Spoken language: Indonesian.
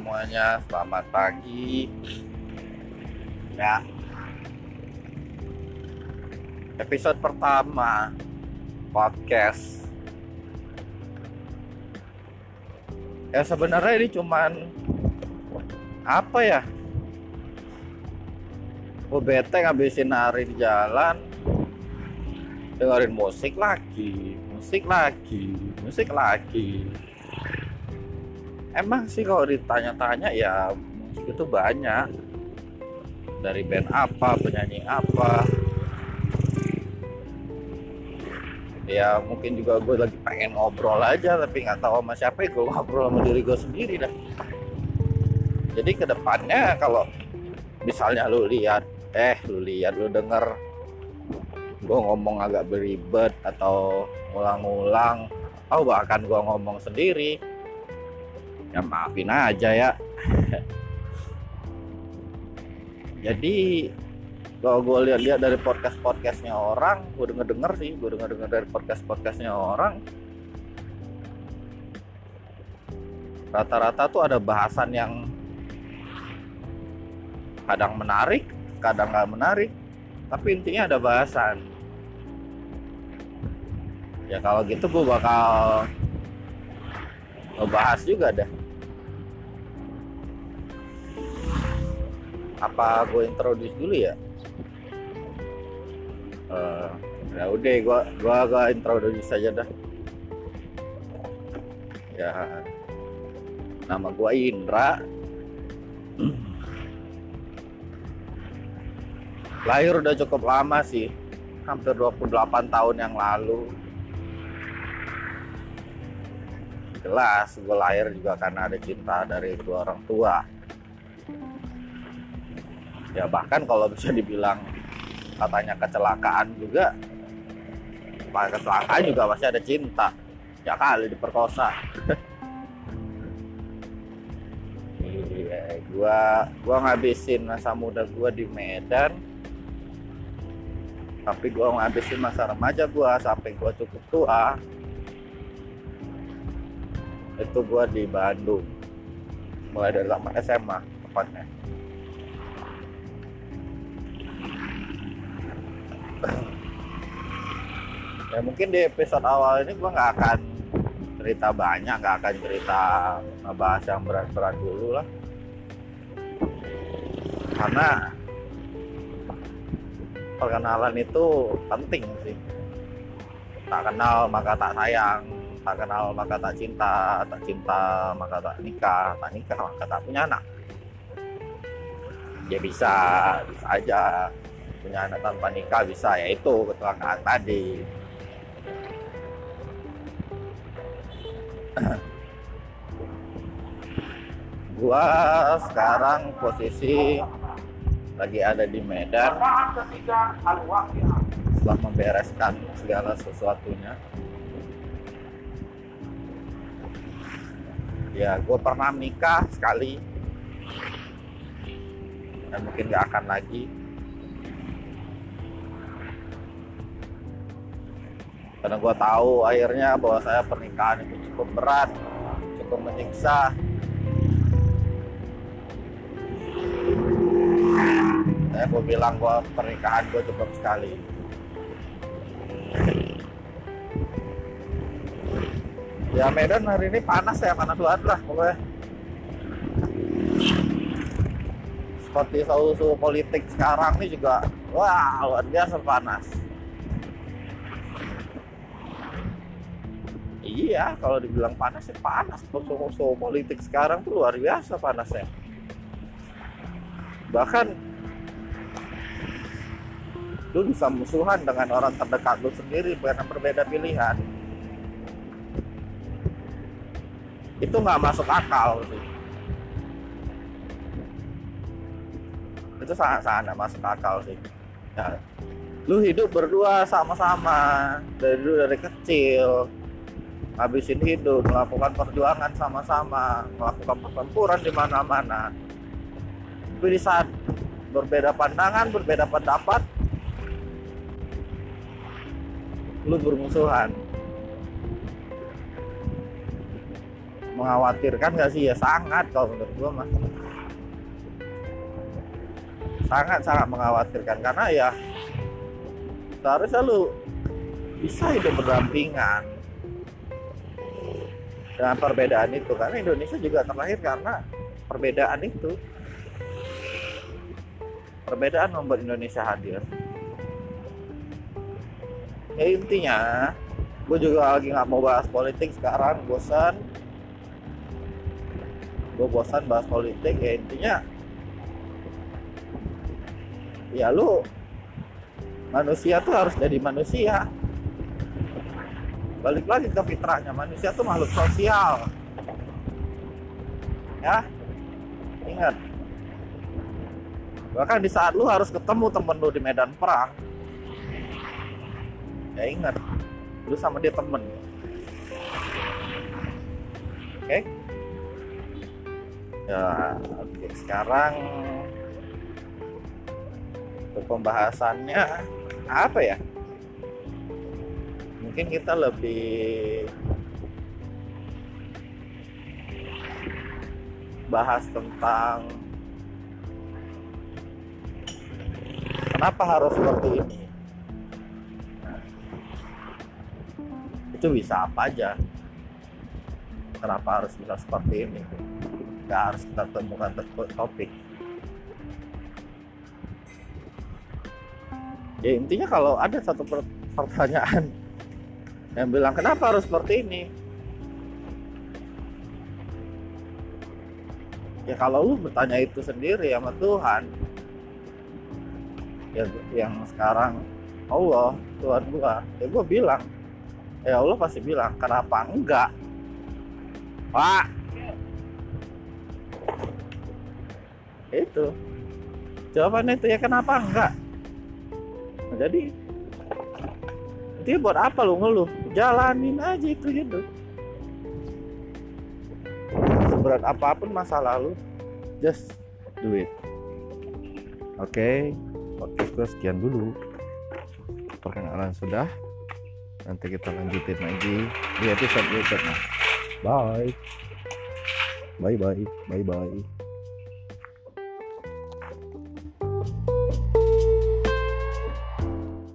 semuanya, selamat pagi. Ya. Episode pertama podcast. Ya sebenarnya ini cuman apa ya? Gue bete ngabisin hari di jalan dengerin musik lagi, musik lagi, musik lagi emang sih kalau ditanya-tanya ya musik itu banyak. Dari band apa penyanyi apa. Ya mungkin juga gue lagi pengen ngobrol aja tapi nggak tahu sama siapa gue ngobrol sama diri gue sendiri dah. Jadi ke depannya kalau misalnya lu lihat eh lu lihat lu denger gue ngomong agak beribet atau ngulang-ngulang oh bahkan gue ngomong sendiri ya maafin aja ya. Jadi kalau gue lihat-lihat dari podcast podcastnya orang gue denger denger sih gue denger denger dari podcast podcastnya orang. Rata-rata tuh ada bahasan yang kadang menarik kadang nggak menarik tapi intinya ada bahasan. Ya kalau gitu gue bakal ngebahas juga dah apa gue introduce dulu ya? Uh, ya udah gue gue gue introduce saja dah. Ya nama gue Indra. Lahir udah cukup lama sih hampir 28 tahun yang lalu. Jelas gue lahir juga karena ada cinta dari kedua orang tua ya bahkan kalau bisa dibilang katanya kecelakaan juga pak kecelakaan juga masih ada cinta. Ya kali diperkosa. Iya gua gua ngabisin masa muda gua di Medan tapi gua ngabisin masa remaja gua sampai gua cukup tua. Itu gua di Bandung mulai dari zaman SMA tepatnya ya mungkin di episode awal ini gue nggak akan cerita banyak nggak akan cerita ngebahas yang berat-berat dulu lah. Karena perkenalan itu penting sih. Tak kenal maka tak sayang tak kenal maka tak cinta tak cinta maka tak nikah tak nikah maka tak punya anak. Ya bisa bisa aja punya anak tanpa nikah bisa yaitu kecelakaan tadi. Gua sekarang posisi lagi ada di Medan. Setelah membereskan segala sesuatunya. Ya gue pernah menikah sekali. Dan mungkin gak akan lagi karena gue tahu akhirnya bahwa saya pernikahan itu cukup berat cukup menyiksa. Saya gue bilang gue pernikahan gue cukup sekali. Ya Medan hari ini panas ya panas banget lah pokoknya. Seperti suhu politik sekarang ini juga wah luar biasa panas iya kalau dibilang panas ya panas. Suhu politik sekarang tuh luar biasa panasnya. Bahkan lu bisa musuhan dengan orang terdekat lu sendiri karena berbeda pilihan. Itu nggak masuk akal sih itu sangat sangat masuk akal sih. Ya, lu hidup berdua sama-sama dari dulu dari kecil habisin hidup melakukan perjuangan sama-sama melakukan pertempuran di mana-mana. Tapi di saat berbeda pandangan berbeda pendapat lu bermusuhan. Mengkhawatirkan nggak sih? Ya sangat kalau menurut gua mah sangat sangat mengkhawatirkan. Karena ya seharusnya lu bisa hidup berdampingan dengan perbedaan itu karena Indonesia juga terlahir karena perbedaan itu. Perbedaan membuat Indonesia hadir. Ya intinya gue juga lagi nggak mau bahas politik sekarang bosan. Gue bosan bahas politik ya intinya. Ya lu manusia tuh harus jadi manusia balik lagi ke fitrahnya manusia tuh makhluk sosial ya ingat bahkan di saat lu harus ketemu temen lu di medan perang ya ingat lu sama dia temen oke okay? ya oke okay. sekarang untuk pembahasannya apa ya mungkin kita lebih bahas tentang kenapa harus seperti ini. Itu bisa apa aja? Kenapa harus bisa seperti ini? Nggak harus kita temukan topik. Ya intinya kalau ada satu pertanyaan yang bilang kenapa harus seperti ini? Ya kalau lu bertanya itu sendiri sama Tuhan ya yang sekarang Allah Tuhan gua ya gua bilang ya Allah pasti bilang kenapa enggak? Pak. Itu. Jawabannya itu ya kenapa enggak? Nah, jadi dia buat apa lu ngeluh? Jalanin aja itu hidup seberat apa pun masa lalu just do it. Oke? Okay. podcast sekian dulu. Perkenalan sudah. Nanti kita lanjutin lagi di episode berikutnya. Bye. Bye bye bye bye